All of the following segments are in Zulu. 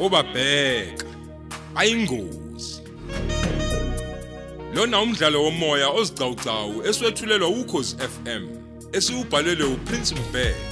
obabheka. Ayingozi. Lona umdlalo womoya ozicawucawu eswetshulelwa ukhozi FM esiubhalelwe uPrince Mbeki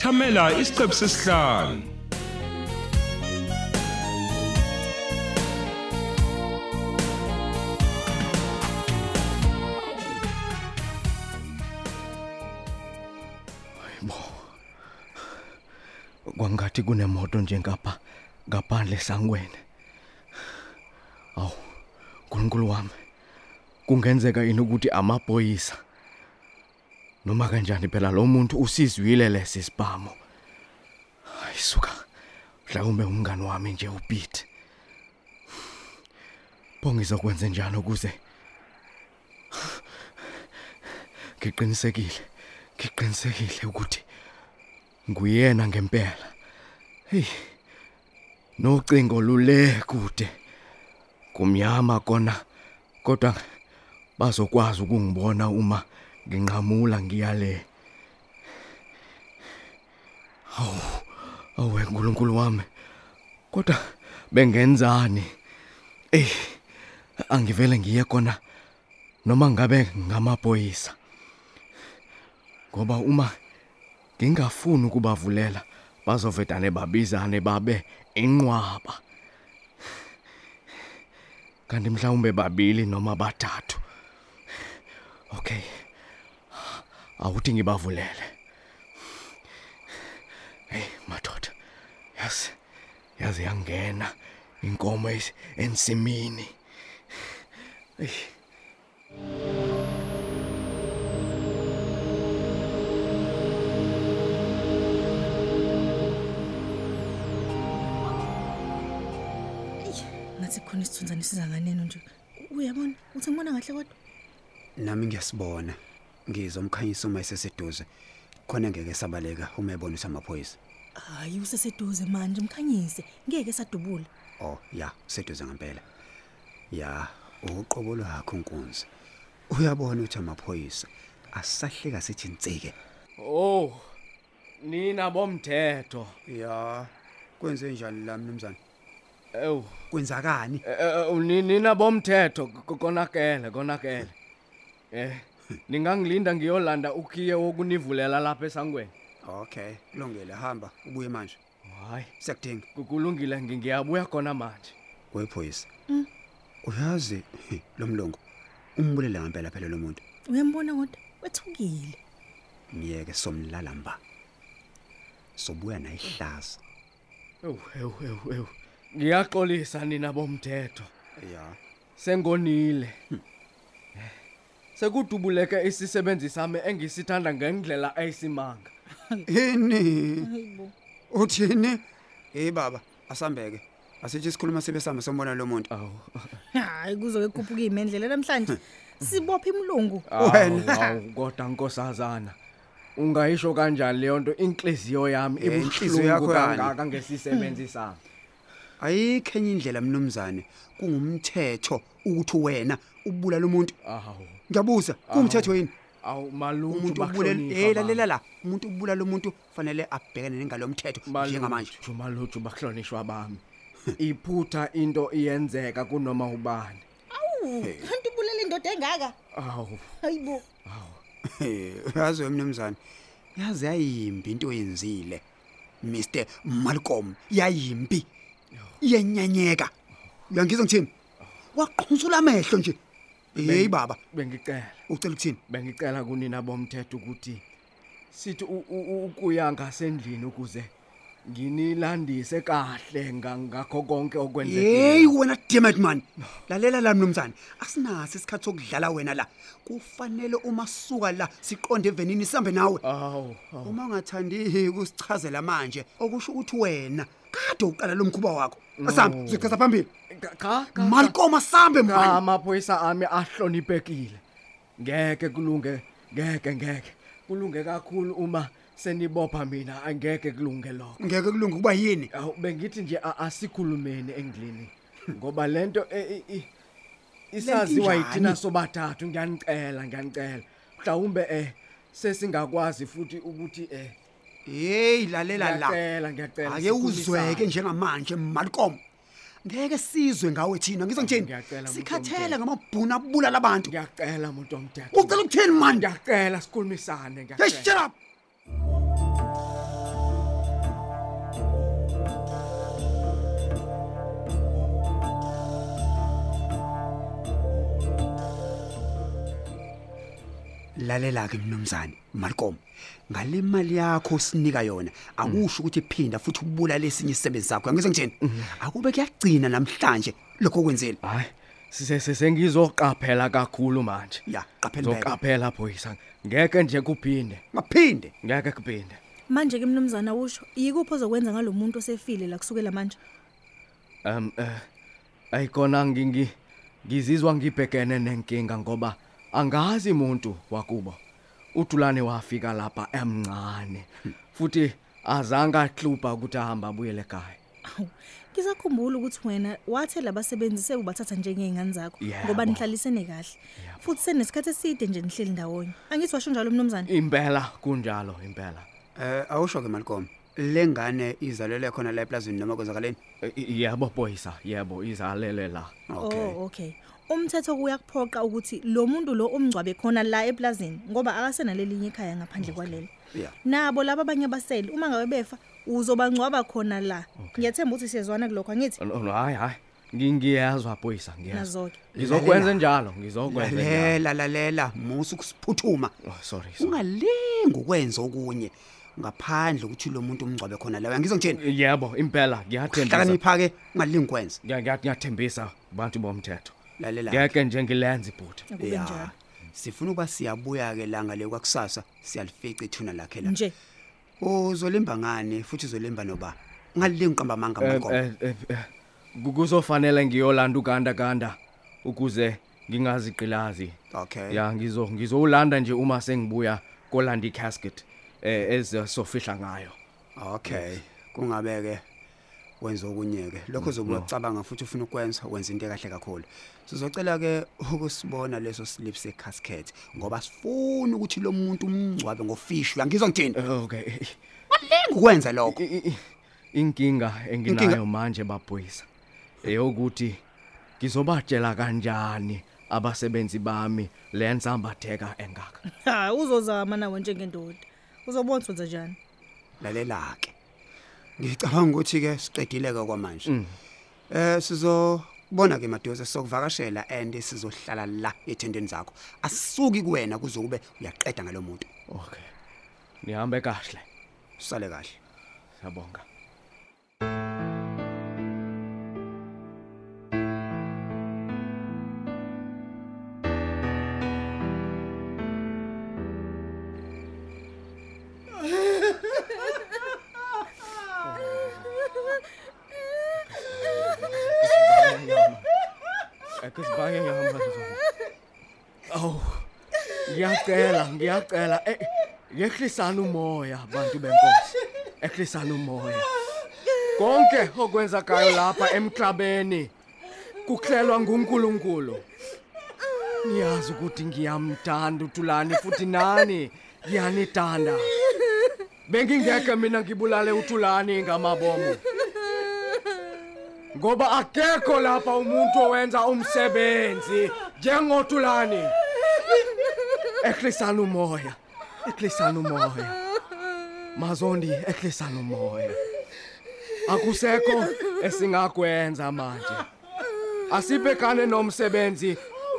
Thamela isiqephu sesihlanu. Kwangathi kunemoto nje ngapha ngaphandle sangwene aw nkulunkulu wami kungenzeka yini ukuthi amaphoyisa noma kanjani phela lo muntu usizwile lesi sibhamu ayisuka mhlawumbe umngani wami nje uPete. Bongizokwenza njani ukuze? Ngiqinisekile ngiqinisekile ukuthi nguyena ngempela. Hey nocingo lule kude. Kumnyama kona kodwa bazokwazi ukungibona uma nginqamula ngiyale. Awu awu nkulunkulu wami. Kodwa bengenzani? Eh angivele ngiye kona noma ngabe ngamaphoyisa. Ngoba uma ngingafuni ukubavulela bazovedane babizane babe inqwaba. Kanti mhlawumbe babili noma bathathu. Okay. Awuthi ngibavulele. Hey madoda. Yazi yazi yangena inkomo ensimini. Hey. Ngathi khona isithunzana siza nganeno nje. Uyabona? Uthi ngibona kahle kodwa? Nami ngiyasibona. Ngizwa umkhanyisi uma eseseduze khona ngeke sabaleka uma ebonisa amaphoyisa. Hayi useseduze manje mkhanyise ngeke sadubula. Oh ya seduze ngempela. Ya uqobo lwakho nkunzi. Uyabona ukuthi amaphoyisa asahleka sithi insike oh nina bomthetho. Ya kwenze njani la mnumzane? Ew. Kwenzakani? Eh, eh, ni- nina bomthetho konakele konakele. Eh ningangilinda ngiyolanda ukhiye wokunivulela lapha esangweni. Okay kulungile hamba ubuye manje. Hayi. Siyakudinga kulungile ngi- ngiyabuya khona manje. Wephoyisa uyazi lo mlungu umbulele ngempela phela lo muntu. Uyambona kodwa? Wethukile. Ngiyeke somlala mba. Sobuya nayihlaza. Ew ew ew ew. Ngiyaxolisa nina bomthetho. Ya. Sengonile. Eh, sekudubuleke isisebenzi sami engisithanda ngendlela eyisimanga. Ini? Hayibo. Uthini? Hey baba asambeke. Asithi isikhuluma sibe sami sombona lo muntu. Awu. Hayi kuzoke kukhuphuka imendlela namhlanje. Sibopha imlungu. Wena. awu kodwa nkosazana ungayisho kanjani leyo nto? Inhliziyo yami Eh, inhliziyo ibuhlungu yakho yani. kangaka ngesisebenzi sami. Ayikho enye indlela mnumzane. Kungumthetho ukuthi wena ubulala umuntu. Awu ngiyabuza kumthetho yini? Awu malutho umuntu ubulala eh lalela la. Umuntu ubulala umuntu fanele abhekane nengalo yomthetho njengamanje. Malutho malutho bahlonishwa bami. Iphutha into iyenzeka kunoma ubani. Awu kanti ubulala indoda engaka? Awu hayibo. Eh, uyazi wemnumzane yazi yayimbi into oyenzile Mr Malcolm yayimbi. Iyenyanyeka. Uyangizwa ngithini? Waqhunzula amehlo nje. Hey baba. bengicela. Ucela ukuthini? Bengicela kunina bomthetho ukuthi sithi u- u- u- ukuya ngasendlini ukuze nginilandise kahle nga- ngakho konke hey okwenzekile wena damn it man. Lalela la mnumzane asinaso isikhathi sokudlala wena la. Kufanele uma suka la siqonde evenini sihambe nawe. Awu awu. uma ungathandi ukusichazela manje okusho ukuthi wena kade uqala lo mkhuba wakho asambe sichaza phambili. Ka- ka- ka- Malcolm asambe ka- man amaphoyisa ami ahloniphekile. Ngeke kulunge ngeke ngeke. Kulunge kakhulu uma senibopha mina angeke kulunge lokho. Ngeke kulunge kuba yini? Awu bengithi nje a- asikhulumeni endlini ngoba lento e- i- i- isaziwa njani? yithina sobathathu. Ngiyanicela ngiyanicela. Mhlawumbe eh sesingakwazi futhi ukuthi eh hey lalela la. Ngiyacela ngiyacela ake uzweke njengamanje Malcolm. Ngeke sizwe ngawe thina ngizwa ngithini Ngiyacela, muntu sikhathele ngamabhuna abulala abantu. Ngiyacela umuntu omdala ucela ukuthini manje ngiyacela sikhulumisane hey ngiyacela shut up. Lalela ke mnumzane Malcolm ngale mali yakho sinika yona akusho ukuthi phinda futhi ubulala esinye isisebenzi sakho. Ngizwe ngithini akube kuyagcina namhlanje lokho kwenzile hayi sise sengizoqaphela kakhulu manje. Ya qaphela bheke. zoqaphela boyisa ngeke nje kuphinde. Ngaphinde ngeke kuphinde. Manje ke mnumzana usho yikuphi ozokwenza ngalomuntu osefile la kusukela manje? Um eh ayikona ngingi ngizizwa ngibhekene nenkinga ngoba angazi umuntu wakubo. uTulane wafika lapha emncane. Futhi azange axuba ukuthi ahamba abuyele ekhaya. Awu, Ngisakhumbula ukuthi wena wathe labasebenzise ubathatha njengezingane zakho ngoba nihlalisene kahle. Futhi senesikhathi eside nje nihleli ndawonye. Angithi washo njalo mnumzane? impela kunjalo impela. Eh awusho ke Malcolm lengane izalele khona la eplazini noma kwenzakaleni? I- yebo boyisa yebo izalele la. Okay. Oh, okay. Umthetho kuyakuphoqa ukuthi lo muntu lo umngcwabe khona la eplazini ngoba akasenalelinye ekhaya ngaphandle kwalelo. yeah. Nabo laba abanye abaseli uma ngabe befa uzobangcwaba khona la. Ngiyathemba ukuthi siyezwana kulokho angithi? No, no, hayi hayi. Ngingiyazwa boyisa ngiyazwa nazoke. ngizokwenza njalo ngizokwenza njalo. Lalela lalela musu kusiphuthuma oh sorry sorry. ungalingi ukwenza okunye ngaphandle ukuthi lo muntu umngcwabe khona la. Ngizwe ngithini yebo impela ngiyathembisa. Hlakanipha ke ungalingi kwenza Ngiya- ngiya- ngiyathembisa abantu bomthetho. Lalela ngeke nje ngilenze ibhutha Akube Ya. njalo. sifuna ukuba siyabuya ke langa le kwakusasa siyalifica ithuna lakhe la. Nje. Uzolimba ngani? Futhi uzolimba noba? Ungalingi qamba amanga Eh, Malcolm eh, eh, eh, ku- kuzofanele ngiyolanda uganda ganda ukuze ngingaziqilazi okay. Ya ngizo ngizolanda nje uma sengibuya kolanda casket eh ezosofihla ngayo. Okay. Kungabe ke wenza okunyeke. Lokho uzobuya ucabanga futhi ufuna ukwenza wenza into kahle kakhulu. Sizocela ke ukusibona leso slip se casket ngoba sifuna ukuthi lo muntu umngcwabe ngofishu yangizwa ngithini Eh, okay. Lingi ukwenza lokho. Inkinga enginayo manje babuyisa eyokuthi ngizobatshela kanjani abasebenzi bami lenza ambatheka engaka? Ha uzozama nawe njengendoda. Wenza njani. lalela ke ngicabanga ukuthi ke siqedile ke kwamanje eh sizobona ke madoza sokuvakashela and sizohlala la ethendeni zakho. Asisuki kuwena kuzokube uyaqeda ngalomuntu okay. Nihambe kahle. Sale kahle. Siyabonga. Akusibaya yama zona. Aw. Ngiyacela, ngiyacela. Eh, yehlisana umoya bantu benkosi. Ehlisana umoya. Konke okwenzakayo lapha emhlabeni kuhlelwa nguNkulunkulu. Niyazi ukuthi ngiyamthanda uThulani futhi nani ngiyanithanda. Bengingeke mina ngibulale uThulani ngamabomo. Ngoba akekho lapha umuntu owenza umsebenzi njengoThulani. Ehlisana umoya. Ehlisana umoya. Mazondi ehlisana umoya. Akusekho esingakwenza manje. Asibhekane nomsebenzi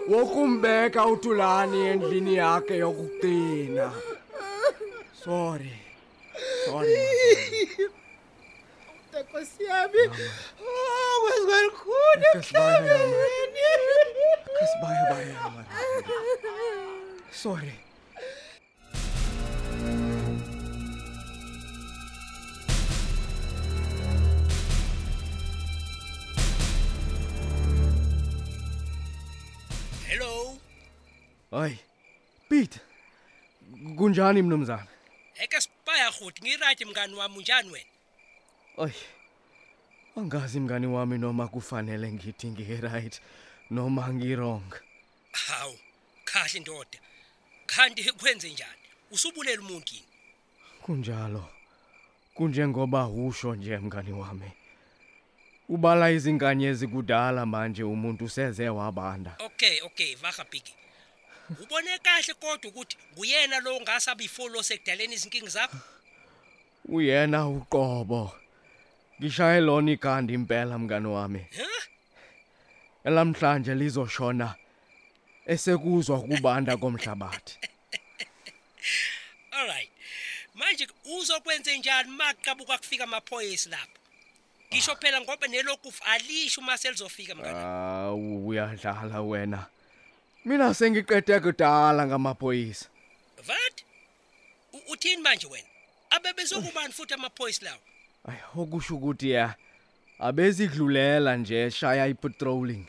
wokumbeka uThulani endlini yakhe yokugcina. Sorry. Sorry. Mazondi. Nkosi yami. Oh, kwezwa likhulu. Kasibaya yama. Kasibaya baya yama. Sorry. Hello. Hayi. Pete. Kunjani mnumzana? Eke sipaya futhi ngiright mngani wami unjani wena? Ay. Angazi mngani wami noma kufanele ngithi ngi right noma ngi wrong. Hawu, kahle indoda. kanti kwenze njani? Usubulela umuntu yini kunjalo. Kunjengoba usho nje mngani wami. Ubala izinkanyezi kudala manje umuntu seze wabanda. Okay okay vaga biki ubone kahle kodwa ukuthi nguyena lo ngasabi ifolo sekudaleni izinkingi zakho? Uyena uqobo. Ngishaye lona igandi impela mngani wami. Huh elamhlanje lizoshona esekuzwa kubanda komhlabathi. Alright manje uzokwenze njani maqabuka kufika amaphoyisa lapho? Ngisho phela ngoba nelokufu alisho uma selizofika mngani ah uyadlala wena. Mina sengiqede kudala ngamaphoyisa. What? U- uthini manje wena? Abe bezokubani futhi amaphoyisa lawo? Ay okusho ukuthi ya abezidlulela nje shaya ipatrolling.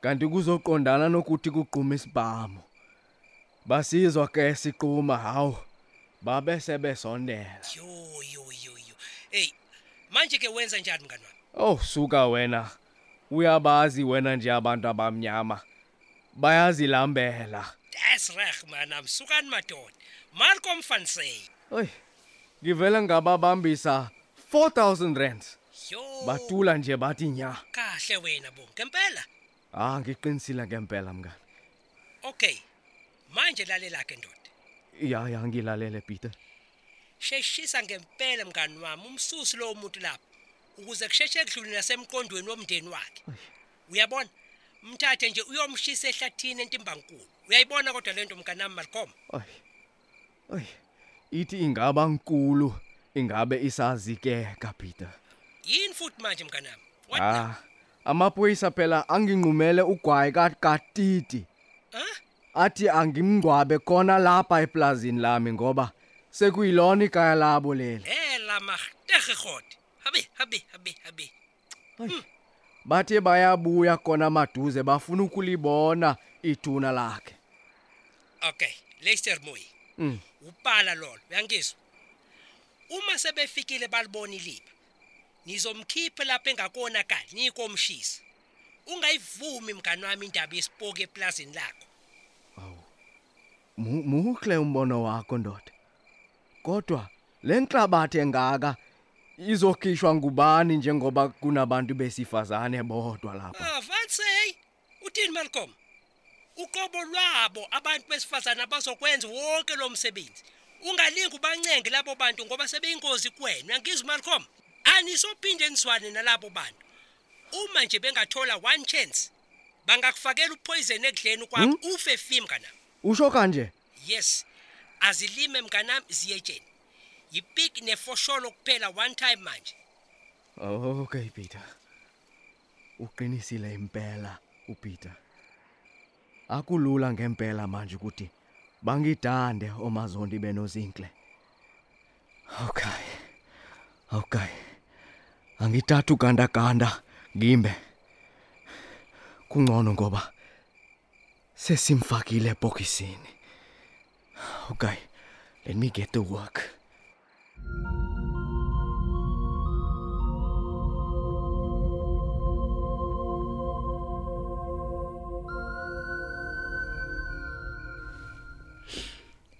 Kanti kuzoqondana nokuthi kuqhuma isibhamu basizwa ke siqhuma hawu babe sebesondela. Yo yo yo yo. Hey manje ke wenza njani mngani wami? Oh suka wena. Uyabazi wena nje abantu abamnyama. Bayazilambela. That's reg man amsukani madoda. Malcolm van Say oy ngivela ngababambisa 4000 rands. Yo. Batula nje bathi nya. Kahle wena bo ngempela. Ah ngiqinisile ngempela mngani. Okay. Manje lalela ke ndoda. Ya ya ngilalele Peter. Sheshisa ngempela mngani wami. Umsusi lo muntu lapho ukuze kusheshe kudlule nasemqondweni womndeni wakhe. Uyabona? Mthathe nje uyomshisa ehlathini entimbankulu uyayibona kodwa lento mngani wami Malcolm? Oy oy ithi ingaba nkulu. Ingabe isazikeka Peter yini futhi manje mngani wami what now? ah amaphoyisa phela anginqumele ugwayi katiti. Huh athi angimngcwabe khona lapha eplazini lami ngoba sekuyilona igaya labo leli. Hela magtege god habe habe habe habe. Bathe bayabuya khona maduze bafuna ukulibona ithuna lakhe. Okay Leicester Moy Mm. upala lolo uyangizwa? Uma sebefikile balibona iliphi nizomkhipha lapha engakonakali nikomshisa ungayivumi mngani wami indaba yesipoke eplazini lakho. Mu- muhle umbono wakho ndoda. Kodwa lenhlabathi engaka izokhishwa ngubani njengoba kunabantu besifazane bodwa lapha? Ah vatsey uthini Malcolm? Uqobo lwabo abantu besifazana bazokwenza wonke lo msebenzi. Ungalingi ubancenge labo bantu ngoba sebeyingozi kuwena. Uyangizwa Malcolm. Anisophinde niswane nalabo bantu. Uma nje bengathola one chance bangakufakela upoison ekudleni kwakho. Ufe fi mngana usho kanje? Yes. Azilime mnganami ziyetsheni yipik nefosholo kuphela one time manje. Okay Peter. Uqinisile impela uPeter. Akulula ngempela manje ukuthi bangidande omazondi benozinhle. Okay. Okay. Angithatha ugandaganda ngimbe. Kungcono ngoba sesimfakile ebhokisini. Okay. Let me get to work.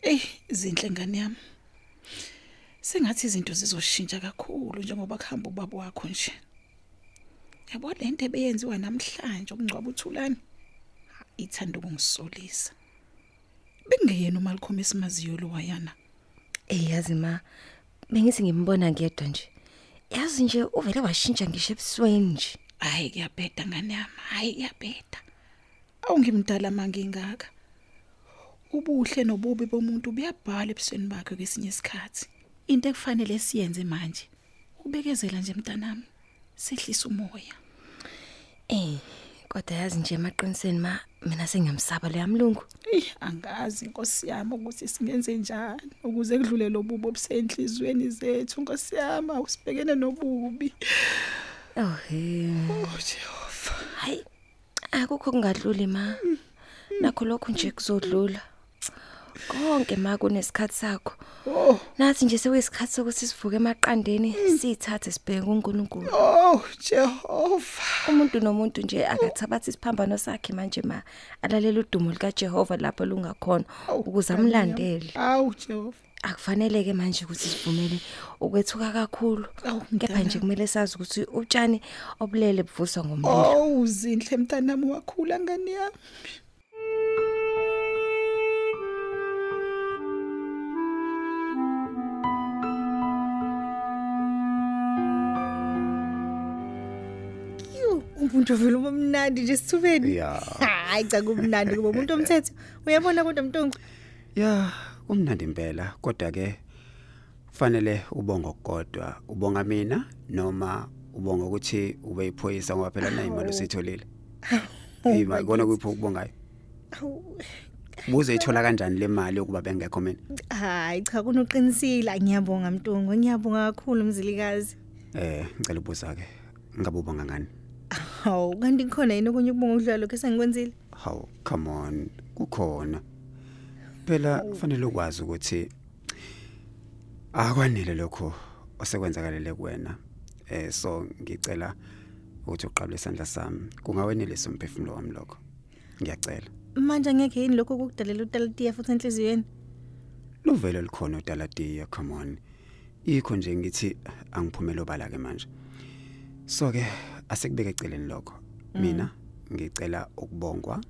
Ey, izinhle ngane yami. Sengathi izinto zizoshintsha kakhulu njengoba kuhamba ubaba wakho nje. Yabo lento ebeyenziwa namhlanje ukungcwaba uthulani. Ha, Ithanda ukungisolisa. Bengeyena uMalcolm esimaziyo lo wayana. Eh yazi ma bengithi ngimbona ngedwa nje. Yazi nje uvele washintsha ngisho ebusweni nje. Hayi kuyabheda ngane yami, hayi kuyabheda. Awungimdala mangingaka. Ubuhle nobubi bomuntu buyabhala ebusweni bakhe kwesinye isikhathi. Into ekufanele siyenze manje ubekezela nje mntanami. Sehlisa umoya. Eh kodwa yazi nje emaqiniseleni ma mina sengiyamsaba lo yamlungu. Ey angazi inkosi yami ukuthi singenze njani ukuze kudlule lobubo obusenhlizweni zethu inkosi yami usibhekene nobubi. Oh he. Oh Jehova. Hayi akukho kungadluli ma. Nakho lokho nje kuzodlula. Konke ma kunesikhathi sakho. Oh, nathi nje sekuyisikhathi sokuthi sivuke emaqandeni sithathe sibheke kuNkulunkulu. Oh Jehova. umuntu nomuntu nje akathabathi isiphambano sakhe manje ma. Alalela udumo lika Jehova lapho lungakhona ukuze amlandele. Awu Jehova. akufanele ke manje ukuthi sivumele ukwethuka kakhulu. Kepha nje kumele sazi ukuthi utshani obulele buvuswa ngomlilo. Oh uzinhle mntanami wakhula ngani yami. Umuntu vele ubumnandi nje sithubeni. Ya. Hayi cha kumnandi kuba umuntu omthetho. Uyabona kodwa mntongo. Ya, kumnandi impela, kodwa ke kufanele ubonga okukodwa. Ubonga mina noma ubonga ukuthi ube iphoyisa ngoba phela nayi imali usitholile. Ima kona kupho ukubongayo. Buze ithola kanjani le mali yokuba bengekho mina? Hayi cha kunoqinisile ngiyabonga mntongo. Ngiyabonga kakhulu mzilikazi. Eh, ngicela ubuza ke. Ngabe ubonga ngani? Hawu kanti khona yini okunye ukubonga ukudlala lokho esengikwenzile? Haw, come on. Kukhona. Phela kufanele ukwazi ukuthi akwanele lokho osekwenzakalele kuwena. Eh so ngicela ukuthi uqabule isandla sami. Kungawenelisa umphefumulo wami lokho. Ngiyacela. Manje ngeke yini lokho kukudalela utalatiya futhi enhliziyweni? Luvelo likhona uDalatiya, come on. Ikho nje ngithi angiphumela obala ke manje. So ke asekubeke eceleni lokho. Mina ngicela ukubongwa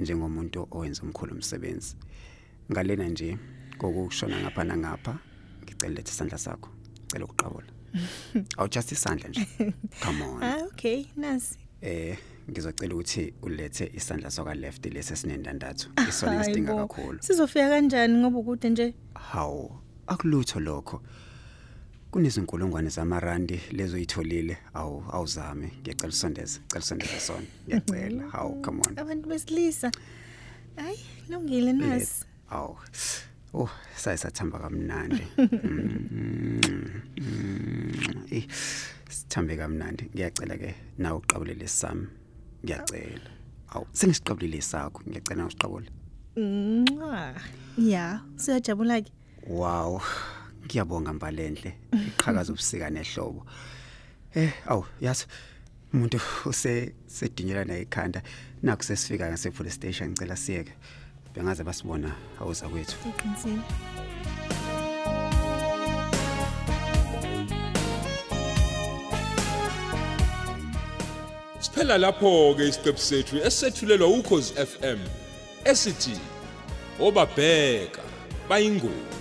njengomuntu owenza umkhulu umsebenzi. Ngalena nje kokushona ngapha nangapha ngicela lethe isandla sakho. Ngicela ukuqabula. Awu just isandla nje. Come on. Ah okay, nasi. Eh ngizocela ukuthi ulethe isandla soka left lesi esinendandatho. Isona Hayi ngisidinga bo. kakhulu. Sizofika kanjani ngoba ukude nje? Hawu, akulutho lokho. Kunezinkulungwane zamarandi lezo uyitholile. Awu, awuzame. Ngiyacela usondeze, ngicela usondeze sona. Ngiyacela. Hawu, come on. Abantu besilisa. Hayi, lungile nasi. Awu. Oh, sayisathamba kamnandi. Eh, sithambe kamnandi. Ngiyacela ke nawe uqabulele sami. Ngiyacela. Awu, sengisiqabulile sakho. Ngiyacela usiqabule. Mwa. Ya, siyajabula ke. Wow. Ngiyabonga mbalenhle. Iqhakaza ubusika nehlobo. Eh, awu, yazi umuntu use sedinyela naye ikhanda. Naku sesifika ngase police station ngicela siyeke. Bengaze basibona awuza kwethu. Uqinisile. Siphela lapho ke isiqephu sethu esethulelwa ukhozi FM esithi obabheka bayingozi